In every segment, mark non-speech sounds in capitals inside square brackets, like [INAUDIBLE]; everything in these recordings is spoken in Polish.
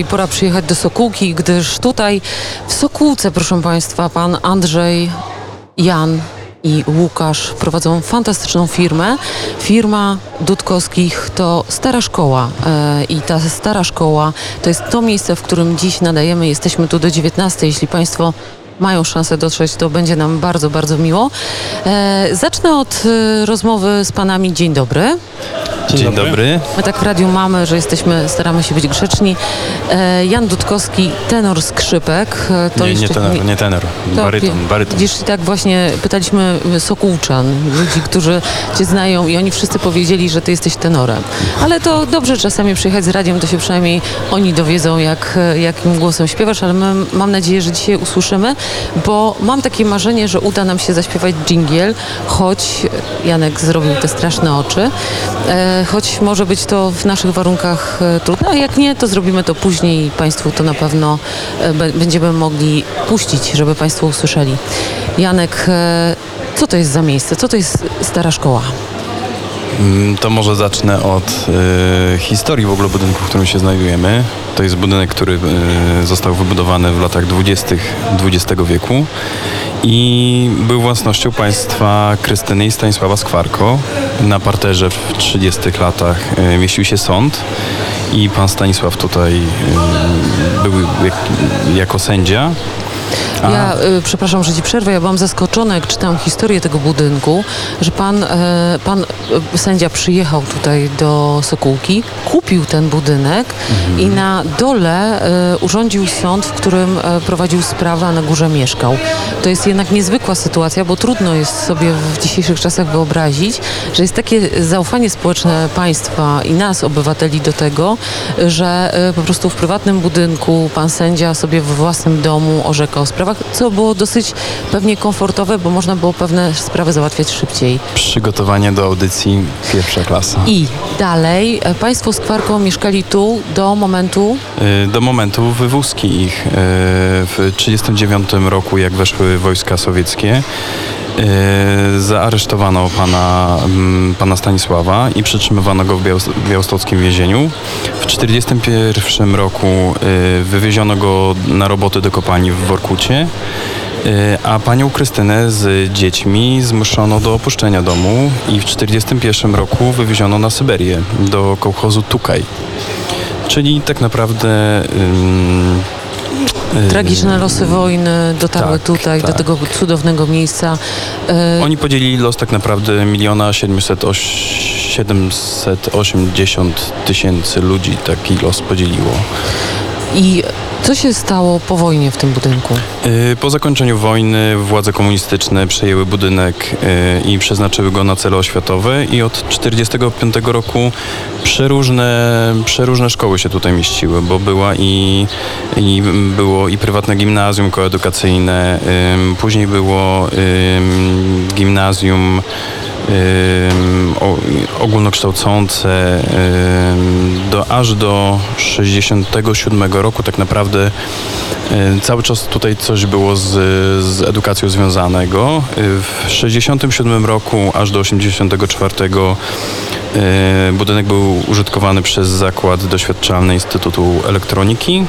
I pora przyjechać do Sokółki, gdyż tutaj w Sokółce, proszę Państwa, pan Andrzej, Jan i Łukasz prowadzą fantastyczną firmę. Firma Dudkowskich to stara szkoła e, i ta stara szkoła to jest to miejsce, w którym dziś nadajemy. Jesteśmy tu do 19. Jeśli Państwo mają szansę dotrzeć, to będzie nam bardzo, bardzo miło. E, zacznę od e, rozmowy z Panami. Dzień dobry. Dzień, dobry. My tak w radiu mamy, że jesteśmy, staramy się być grzeczni. E, Jan Dudkowski, tenor skrzypek. E, To nie, nie jeszcze tenor, nie tenor. to Baryton, pie- baryton. Widzisz, i tak właśnie pytaliśmy Sokółczan, ludzi, którzy cię znają i oni wszyscy powiedzieli, że ty jesteś tenorem. Ale to dobrze czasami przyjechać z radiem, to się przynajmniej oni dowiedzą, jak, jakim głosem śpiewasz, ale my, mam nadzieję, że dzisiaj usłyszymy, bo mam takie marzenie, że uda nam się zaśpiewać dżingiel, choć Janek zrobił te straszne oczy, e, choć może być to w naszych warunkach e, trudne, a jak nie, to zrobimy to później i Państwu to na pewno e, będziemy mogli puścić, żeby Państwo usłyszeli. Janek, e, co to jest za miejsce? Co to jest stara szkoła? Mm, To może zacznę od e, historii w ogóle budynku, w którym się znajdujemy. To jest budynek, który e, został wybudowany w latach 20. XX wieku i był własnością państwa Krystyny i Stanisława Skwarko. Na parterze w 30 latach e, mieścił się sąd i pan Stanisław tutaj e, był jak, jako sędzia. Ja y, przepraszam, że ci przerwę. Ja byłam zaskoczona, jak czytałam historię tego budynku, że pan, e, pan e, sędzia przyjechał tutaj do Sokółki, kupił ten budynek i na dole e, urządził sąd, w którym prowadził sprawę, a na górze mieszkał. To jest jednak niezwykła sytuacja, bo trudno jest sobie w dzisiejszych czasach wyobrazić, że jest takie zaufanie społeczne państwa i nas, obywateli, do tego, że po prostu w prywatnym budynku pan sędzia sobie w własnym domu orzeka o sprawach, co było dosyć pewnie komfortowe, bo można było pewne sprawy załatwiać szybciej. Przygotowanie do audycji pierwsza klasa. I dalej, e, państwo z Kwarką mieszkali tu do momentu, Y, do momentu wywózki ich y, w 1939 roku, jak weszły wojska sowieckie. Y, Zaaresztowano pana, mm, pana Stanisława i przytrzymywano go w Białos- białostockim więzieniu. W 1941 roku y, wywieziono go na roboty do kopalni w Workucie. Y, A panią Krystynę z dziećmi zmuszono do opuszczenia domu i w 1941 roku wywieziono na Syberię do kołchozu Tukaj. Czyli tak naprawdę. Tragiczne losy wojny dotarły tak, tutaj, do tak. tego cudownego miejsca. E, Oni podzielili los tak naprawdę miliona 700 oś- 780 tysięcy ludzi taki los podzieliło. I co się stało po wojnie w tym budynku? Y, Po zakończeniu wojny władze komunistyczne przejęły budynek y, i przeznaczyły go na cele oświatowe i od 1945 roku przeróżne, przeróżne szkoły się tutaj mieściły, bo była i, i było i prywatne gimnazjum koedukacyjne, później było gimnazjum ogólnokształcące do, aż do 67 roku tak naprawdę cały czas tutaj coś było z, z edukacją związanego. Y, W 67 roku aż do 84 y, budynek był użytkowany przez Zakład Doświadczalny Instytutu Elektroniki.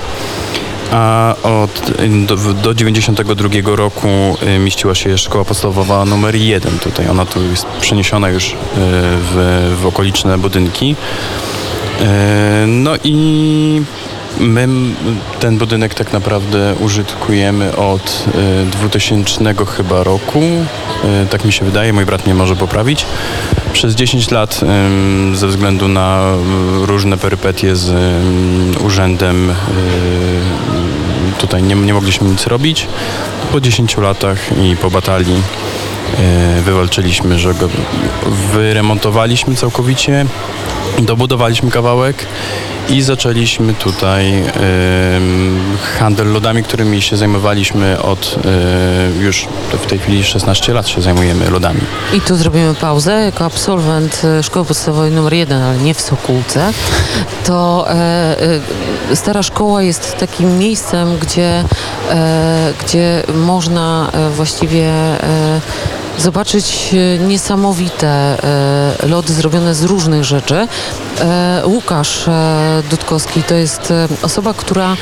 A od, do, do 92 roku y, mieściła się szkoła podstawowa numer 1 tutaj. Ona tu jest przeniesiona już y, w, w okoliczne budynki. Y, No i my ten budynek tak naprawdę użytkujemy od y, 2000 chyba roku. Tak mi się wydaje, mój brat mnie może poprawić. Przez 10 lat ze względu na różne perypetie z urzędem tutaj nie, nie mogliśmy nic robić. Po 10 latach i po batalii y, wywalczyliśmy, że go wyremontowaliśmy całkowicie, dobudowaliśmy kawałek i zaczęliśmy tutaj ym, handel lodami, którymi się zajmowaliśmy od y, już w tej chwili 16 lat się zajmujemy lodami. I tu zrobimy pauzę. Jako absolwent e, szkoły podstawowej numer 1, ale nie w Sokółce, to e, stara szkoła jest takim miejscem, gdzie, gdzie można właściwie zobaczyć e, niesamowite e, lody zrobione z różnych rzeczy. E, Łukasz Dudkowski to jest osoba, która,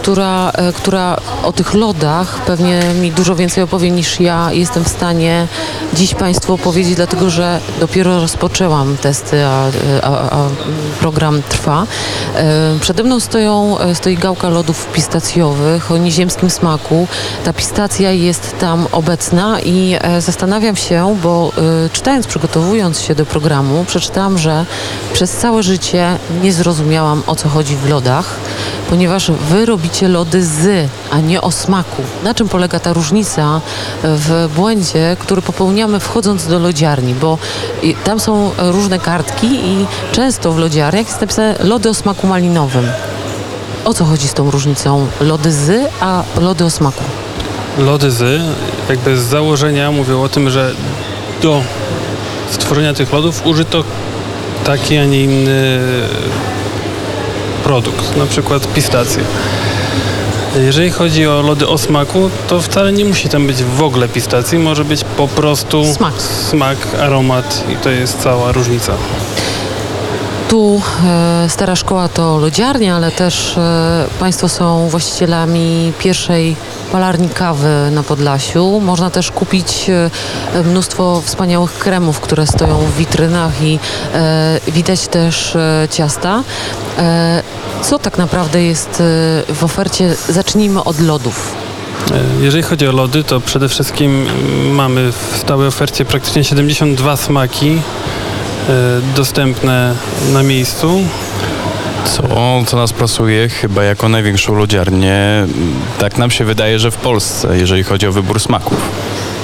która, która o tych lodach pewnie mi dużo więcej opowie niż ja jestem w stanie dziś Państwu opowiedzieć, dlatego że dopiero rozpoczęłam testy, a, a, a program trwa. Przede mną stoją, stoi gałka lodów pistacjowych o nieziemskim smaku. Ta pistacja jest tam obecna i zastanawiam się, bo e, czytając, przygotowując się do programu, przeczytałam, że przez całe życie nie zrozumiałam o co chodzi w lodach, ponieważ wy robicie lody z, a nie o smaku. Na czym polega ta różnica w błędzie, który popełniamy wchodząc do lodziarni, bo i tam są różne kartki i często w lodziarniach jest napisane lody o smaku malinowym. O co chodzi z tą różnicą lody z, a lody o smaku? Lody z, jakby z założenia mówią o tym, że do stworzenia tych lodów użyto taki, a nie inny produkt, na przykład pistację. Jeżeli chodzi o lody o smaku, to wcale nie musi tam być w ogóle pistacji, może być po prostu Smak. smak aromat i to jest cała różnica. Tu e, Stara Szkoła to lodziarnia, ale też e, Państwo są właścicielami pierwszej palarni kawy na Podlasiu. Można też kupić e, mnóstwo wspaniałych kremów, które stoją w witrynach i e, widać też e, ciasta. Co tak naprawdę jest w ofercie? Zacznijmy od lodów. Jeżeli chodzi o lody, to przede wszystkim mm, mamy w stałej ofercie praktycznie 72 smaki dostępne na miejscu. Co, co nas pasuje chyba jako największą lodziarnię, tak nam się wydaje, że w Polsce, jeżeli chodzi o wybór smaków.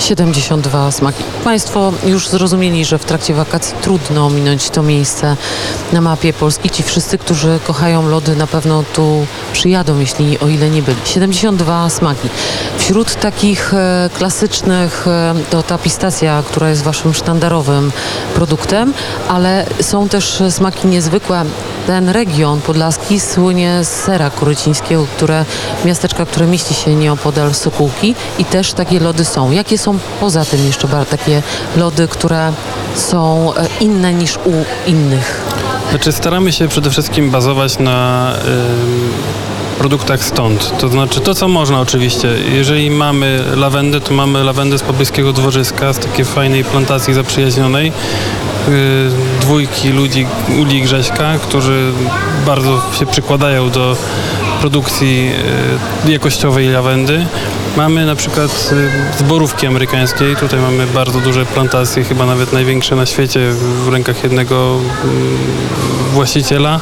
72 smaki. Państwo już zrozumieli, że w trakcie wakacji trudno ominąć to miejsce na mapie Polski. Ci wszyscy, którzy kochają lody, na pewno tu przyjadą, jeśli o ile nie byli. 72 smaki. Wśród takich e, klasycznych e, to ta pistacja, która jest waszym sztandarowym produktem, ale są też smaki niezwykłe. Ten region podlaski słynie z sera kurycińskiego, które, miasteczka, które mieści się nieopodal Sokółki i też takie lody są. Jakie są poza tym jeszcze takie lody, które są e, inne niż u innych? Znaczy staramy się przede wszystkim bazować na ym, produktach stąd. To znaczy to, co można oczywiście. Jeżeli mamy lawendę, to mamy lawendę z pobliskiego dworzyska, z takiej fajnej plantacji zaprzyjaźnionej. Yy, dwójki ludzi, Uli Grześka, którzy bardzo się przykładają do produkcji yy, jakościowej lawendy. Mamy na przykład y, z borówki amerykańskiej. Tutaj mamy bardzo duże plantacje, chyba nawet największe na świecie w rękach jednego mm, właściciela.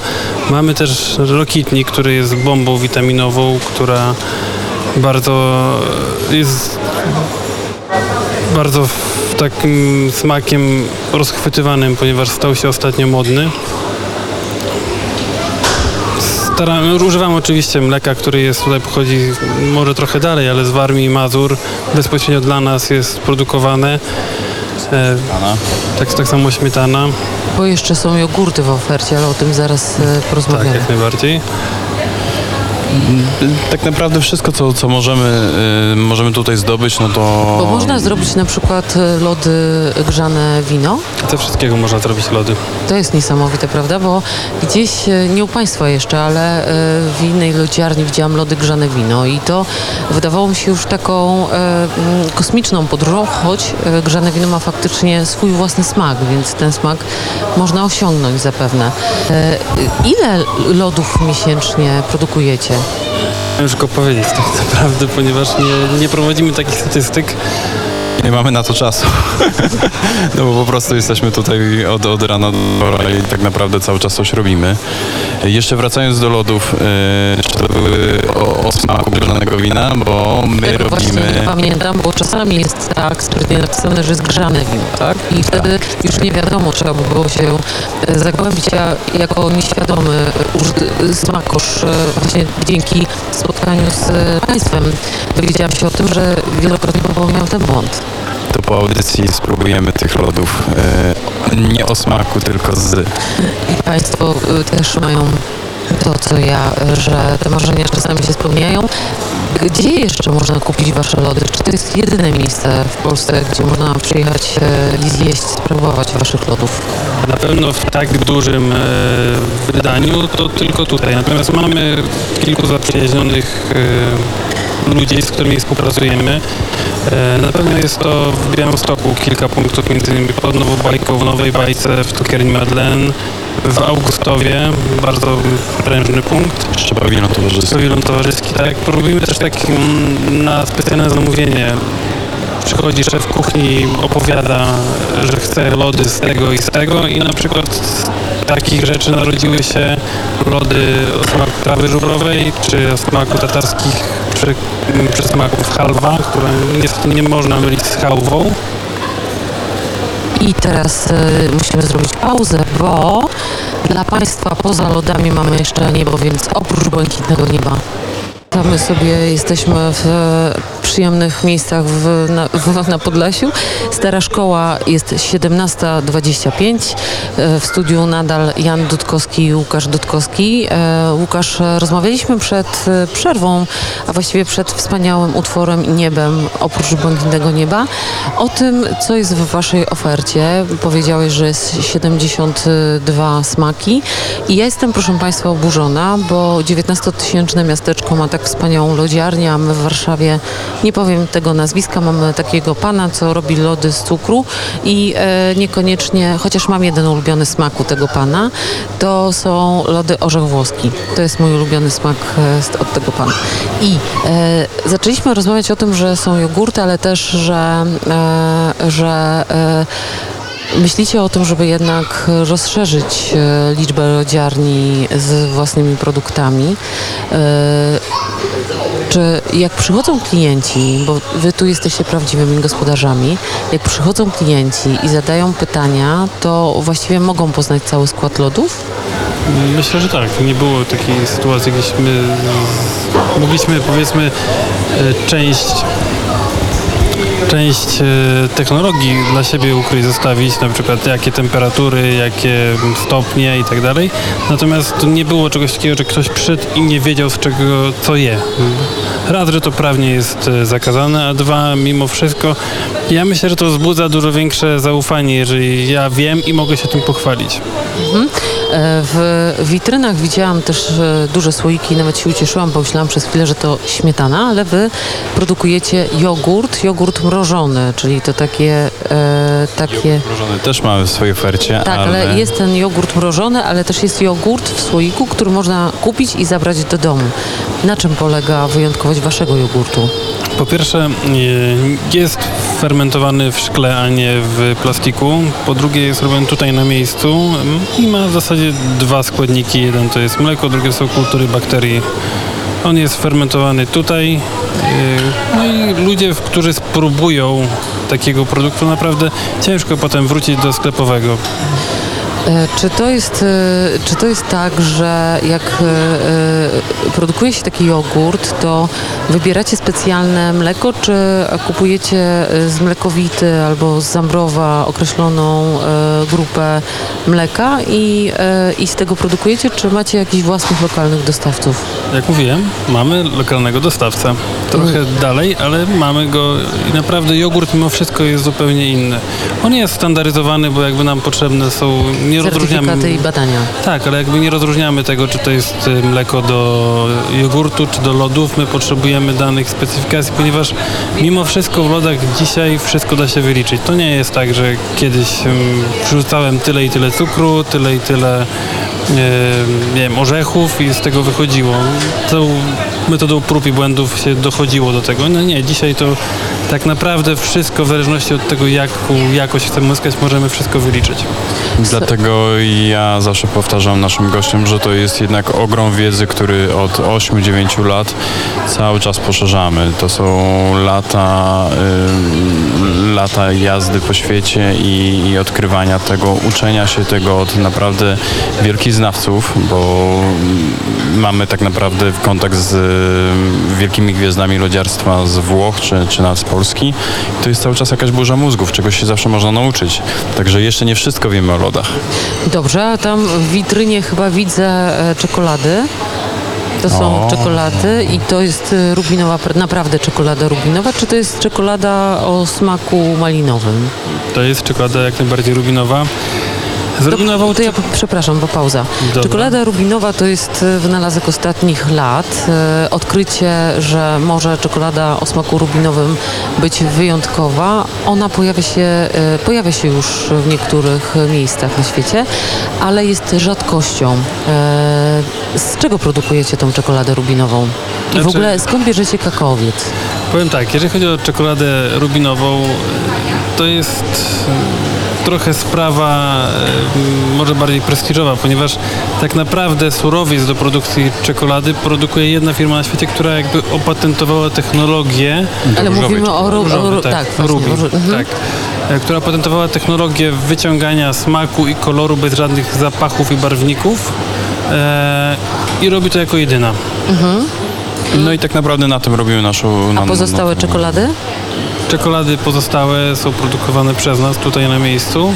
Mamy też rokitnik, który jest bombą witaminową, która bardzo y, jest bardzo takim smakiem rozchwytywanym, ponieważ stał się ostatnio modny. Staramy, używam oczywiście mleka, który jest tutaj, pochodzi może trochę dalej, ale z Warmii i Mazur, bezpośrednio dla nas jest produkowane. E, tak, tak samo śmietana, Bo jeszcze są jogurty w ofercie, ale o tym zaraz e, tak porozmawiamy. jak najbardziej. Tak naprawdę wszystko, co, co możemy, y, możemy tutaj zdobyć, no to... Bo można zrobić na przykład e, lody grzane wino. Ze wszystkiego można zrobić lody. To jest niesamowite, prawda? Bo gdzieś, e, nie u Państwa jeszcze, ale w innej lodziarni widziałam lody grzane wino i to wydawało mi się już taką mm, kosmiczną podróżą, choć grzane wino ma faktycznie swój własny smak, więc ten smak można osiągnąć zapewne. Ile lodów miesięcznie produkujecie? Ciężko powiedzieć tak naprawdę, ponieważ nie, nie prowadzimy takich statystyk. Nie mamy na to czasu. [LAUGHS] no bo po prostu jesteśmy tutaj od, od rana do wieczora i tak naprawdę cały czas coś robimy. Jeszcze wracając do lodów, y, czy to były o, o smaku grzanego wina, bo my Tego właśnie nie robimy... pamiętam, bo czasami jest tak sprytnie napisane, że jest grzane wino, tak? I wtedy już nie wiadomo, trzeba by było się e, zagłębić. Ja jako nieświadomy smakosz e, właśnie dzięki spotkaniu z Państwem dowiedziałam się o tym, że wielokrotnie popełniałam ten błąd. To po audycji spróbujemy tych lodów y, nie o smaku, tylko z... I Państwo e, też mają to, co ja, że te marzenia czasami się spełniają. Gdzie jeszcze można kupić Wasze lody? Czy to jest jedyne miejsce w Polsce, gdzie można przyjechać e, i zjeść, spróbować Waszych lodów? Na pewno w tak dużym e, wydaniu to tylko tutaj. Natomiast mamy kilku zaprzyjaźnionych e, ludzi, z którymi współpracujemy. E, na pewno jest to w Białymstoku kilka punktów, między innymi pod Nową Bajką, w Nowej Bajce, w Cukierni Madeleine, w Augustowie, bardzo prężny punkt. Jeszcze pawilon towarzyski. Pawilon towarzyski, tak. Robimy też tak mm, na specjalne zamówienie. Przychodzi szef kuchni, opowiada, że chce lody z tego i z tego i na przykład z takich rzeczy narodziły się lody o smaku trawy żubrowej, czy o smaku tatarskich przy, przysmaków halwa, które niestety nie można mylić z chałwą. I teraz y, musimy zrobić pauzę, bo dla Państwa poza lodami mamy jeszcze niebo, więc oprócz błękitnego nieba. My sobie jesteśmy w e, przyjemnych miejscach w, na, w, na Podlasiu. Stara szkoła jest 17.25. E, W studiu nadal Jan Dudkowski i Łukasz Dudkowski. E, Łukasz, rozmawialiśmy przed przerwą, a właściwie przed wspaniałym utworem Niebem, oprócz błękitnego nieba, o tym, co jest w Waszej ofercie. Powiedziałeś, że jest 72 smaki i ja jestem, proszę Państwa, oburzona, bo 19-tysięczne miasteczko ma tak wspaniałą lodziarnię, a my w Warszawie, nie powiem tego nazwiska, mamy takiego pana, co robi lody z cukru i e, niekoniecznie, chociaż mam jeden ulubiony smak u tego pana, to są lody orzech włoski. To jest mój ulubiony smak e, od tego pana. I e, zaczęliśmy rozmawiać o tym, że są jogurty, ale też, że, e, że e, Myślicie o tym, żeby jednak rozszerzyć e, liczbę lodziarni z własnymi produktami. E, Czy jak przychodzą klienci, bo wy tu jesteście prawdziwymi gospodarzami, jak przychodzą klienci i zadają pytania, to właściwie mogą poznać cały skład lodów? Myślę, że tak. Nie było takiej sytuacji, gdzieśmy mogliśmy powiedzmy e, część część e, technologii dla siebie ukryć, zostawić, na przykład jakie temperatury, jakie stopnie i tak dalej. Natomiast nie było czegoś takiego, że ktoś przyszedł i nie wiedział z czego, co je. Raz, że to prawnie jest e, zakazane, a dwa, mimo wszystko, ja myślę, że to wzbudza dużo większe zaufanie, jeżeli ja wiem i mogę się tym pochwalić. E, W witrynach widziałam też e, duże słoiki, nawet się ucieszyłam, bo myślałam przez chwilę, że to śmietana, ale wy produkujecie jogurt, jogurt mrożony, czyli to takie... E, takie Mrożony też mamy w swojej ofercie, tak, ale... jest ten jogurt mrożony, ale też jest jogurt w słoiku, który można kupić i zabrać do domu. Na czym polega wyjątkowość waszego jogurtu? Po pierwsze, e, jest fermentowany w szkle, a nie w plastiku. Po drugie, jest robiony tutaj na miejscu i ma w zasadzie dwa składniki. Jeden to jest mleko, drugie są kultury bakterii. On jest fermentowany tutaj. e, No i ludzie, którzy spróbują takiego produktu, naprawdę ciężko potem wrócić do sklepowego. E, Czy to jest, e, czy to jest tak, że jak e, produkuje się taki jogurt, to wybieracie specjalne mleko, czy kupujecie z mlekowity albo z Zambrowa określoną grupę mleka i, i z tego produkujecie, czy macie jakichś własnych lokalnych dostawców? Jak mówiłem, mamy lokalnego dostawcę. Trochę dalej, ale mamy go i naprawdę jogurt mimo wszystko jest zupełnie inny. On jest standaryzowany, bo jakby nam potrzebne są, nie rozróżniamy... Certyfikaty i badania. Tak, ale jakby nie rozróżniamy tego, czy to jest y, mleko do jogurtu, czy do lodów. My potrzebujemy danych specyfikacji, ponieważ mimo wszystko w lodach dzisiaj wszystko da się wyliczyć. To nie jest tak, że kiedyś wrzucałem tyle i tyle cukru, tyle i tyle nie wiem, orzechów i z tego wychodziło. Tą metodą prób i błędów się dochodziło do tego. No nie, dzisiaj to tak naprawdę wszystko w zależności od tego, jaką jakość chcemy uzyskać, możemy wszystko wyliczyć. Dlatego ja zawsze powtarzam naszym gościom, że to jest jednak ogrom wiedzy, który od 8-9 lat cały czas poszerzamy. To są lata, lata jazdy po świecie i, i odkrywania tego, uczenia się tego od naprawdę wielkich znawców, bo mamy tak naprawdę kontakt z y, wielkimi gwiazdami lodziarstwa z Włoch czy, czy nawet z Polski. To jest cały czas jakaś burza mózgów, czegoś się zawsze można nauczyć. Także jeszcze nie wszystko wiemy o lodach. Dobrze, tam w witrynie chyba widzę e, czekolady. To są O. czekolady i to jest e, rubinowa, pr- naprawdę czekolada rubinowa, czy to jest czekolada o smaku malinowym? To jest czekolada jak najbardziej rubinowa. Z rubinową To, ja, przepraszam, bo pauza. Dobra. Czekolada rubinowa to jest e, wynalazek ostatnich lat. E, Odkrycie, że może czekolada o smaku rubinowym być wyjątkowa. Ona pojawia się, e, pojawia się już w niektórych miejscach na świecie, ale jest rzadkością. Z czego produkujecie tą czekoladę rubinową? I w Znaczy- ogóle skąd bierzecie kakaowiec? Powiem tak, jeżeli chodzi o czekoladę rubinową, to jest e, trochę sprawa e, może bardziej prestiżowa, ponieważ tak naprawdę surowiec do produkcji czekolady produkuje jedna firma na świecie, która jakby opatentowała technologię Ale mówimy o, ru- o, Różowy, tak, właśnie, Ruby, o ru- mhm. tak. E, która patentowała technologię wyciągania smaku i koloru bez żadnych zapachów i barwników e, i robi to jako jedyna. No i tak naprawdę na tym robimy naszą... A na- pozostałe na- czekolady? Czekolady pozostałe są produkowane przez nas tutaj na miejscu.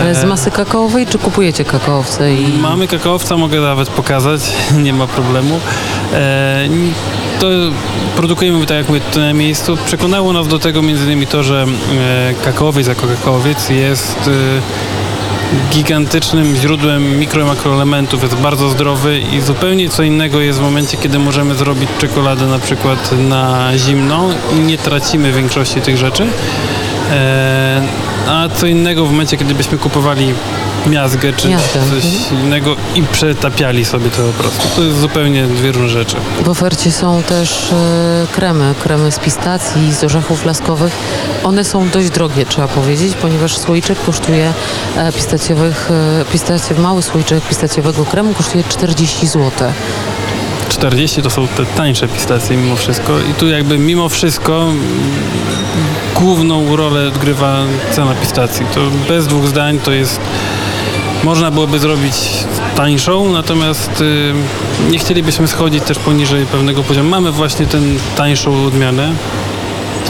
Ale z E, masy kakaowej, czy kupujecie kakaowce? I... Mamy kakaowca, mogę nawet pokazać, [LAUGHS] nie ma problemu. E, to produkujemy tak jak mówię tutaj na miejscu. Przekonało nas do tego między innymi to, że e, kakaowiec jako kakaowiec jest e, gigantycznym źródłem mikro i makroelementów, jest bardzo zdrowy i zupełnie co innego jest w momencie, kiedy możemy zrobić czekoladę na przykład na zimno i nie tracimy większości tych rzeczy. E, a co innego w momencie, kiedy byśmy kupowali miazgę czy Miazgę, coś mhm. innego i przetapiali sobie to po prostu. To jest zupełnie dwie różne rzeczy. W ofercie są też e, kremy, kremy z pistacji, z orzechów laskowych. One są dość drogie, trzeba powiedzieć, ponieważ słoiczek kosztuje e, pistacjowych, e, mały słoiczek pistacjowego kremu kosztuje 40 zł. 40 to są te tańsze pistacje mimo wszystko i tu jakby mimo wszystko mm, główną rolę odgrywa cena pistacji. To bez dwóch zdań to jest można byłoby zrobić tańszą, natomiast y, nie chcielibyśmy schodzić też poniżej pewnego poziomu. Mamy właśnie tę tańszą odmianę.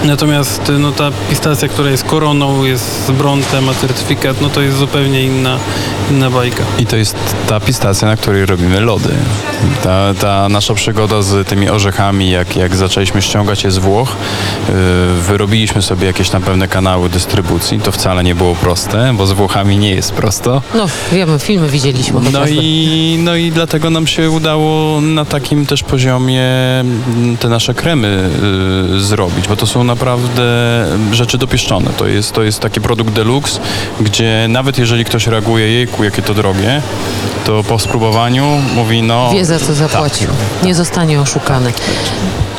Natomiast no, ta pistacja, która jest koroną, jest z brontem, ma certyfikat, no to jest zupełnie inna, inna bajka. I to jest ta pistacja, na której robimy lody. Ta, ta nasza przygoda z tymi orzechami, jak, jak zaczęliśmy ściągać je z Włoch, yy, wyrobiliśmy sobie jakieś na pewne kanały dystrybucji. To wcale nie było proste, bo z Włochami nie jest prosto. No, wiemy, filmy widzieliśmy No chociażby. i, no i dlatego nam się udało na takim też poziomie te nasze kremy y, zrobić, bo to są naprawdę rzeczy dopieszczone. To jest, to jest taki produkt deluxe, gdzie nawet jeżeli ktoś reaguje, jejku, jakie to drogie, to po spróbowaniu mówi, no... Wie za co zapłacił. Nie zostanie oszukany.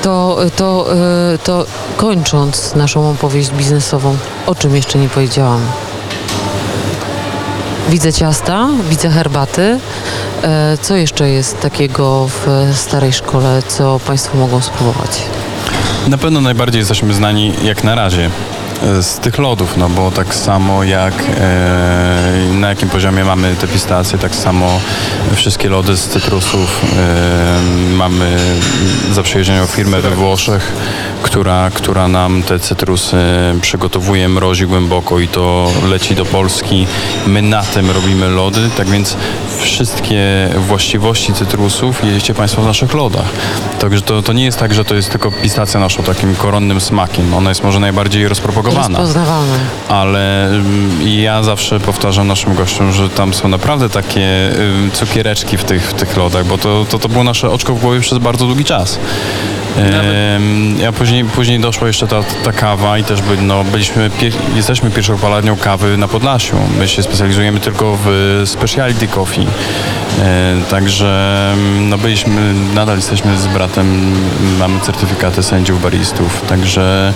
To, to, e, to kończąc naszą opowieść biznesową, o czym jeszcze nie powiedziałam. Widzę ciasta, widzę herbaty. E, Co jeszcze jest takiego w starej szkole, co Państwo mogą spróbować? Na pewno najbardziej jesteśmy znani jak na razie z tych lodów, no bo tak samo jak e, na jakim poziomie mamy te pistacje, tak samo wszystkie lody z cytrusów e, mamy zaprzyjaźnioną firmę we Włoszech, która, która nam te cytrusy przygotowuje, mrozi głęboko i to leci do Polski. My na tym robimy lody, tak więc wszystkie właściwości cytrusów jedziecie Państwo w naszych lodach. Także to, to nie jest tak, że to jest tylko pistacja naszą takim koronnym smakiem. Ona jest może najbardziej rozpropagowana Rozpoznawalne. ale ym, ja zawsze powtarzam naszym gościom, że tam są naprawdę takie cukiereczki w tych, w tych lodach, bo to, to, to było nasze oczko w głowie przez bardzo długi czas. Ym, ja później, później doszła jeszcze ta, ta kawa i też by, no, byliśmy, pie, jesteśmy pierwszą palarnią kawy na Podlasiu. My się specjalizujemy tylko w specialty coffee. Także no byliśmy, nadal jesteśmy z bratem, mamy certyfikaty sędziów baristów, także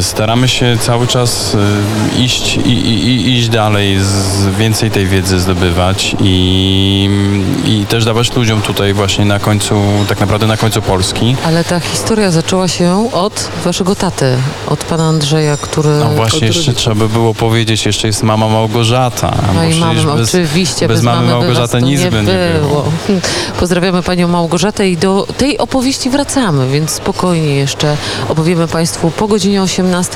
Staramy się cały czas e, iść, i, i, iść dalej, z, więcej tej wiedzy zdobywać i, i też dawać ludziom tutaj właśnie na końcu, tak naprawdę na końcu Polski. Ale ta historia zaczęła się od waszego taty, od pana Andrzeja, który... No właśnie, jeszcze trzeba by było powiedzieć, jeszcze jest mama Małgorzata. No i mamy, bez, oczywiście, bez mamy by was Małgorzaty nic nie by nie było. [LAUGHS] Pozdrawiamy panią Małgorzatę i do tej opowieści wracamy, więc spokojnie jeszcze opowiemy państwu po godzinie 18,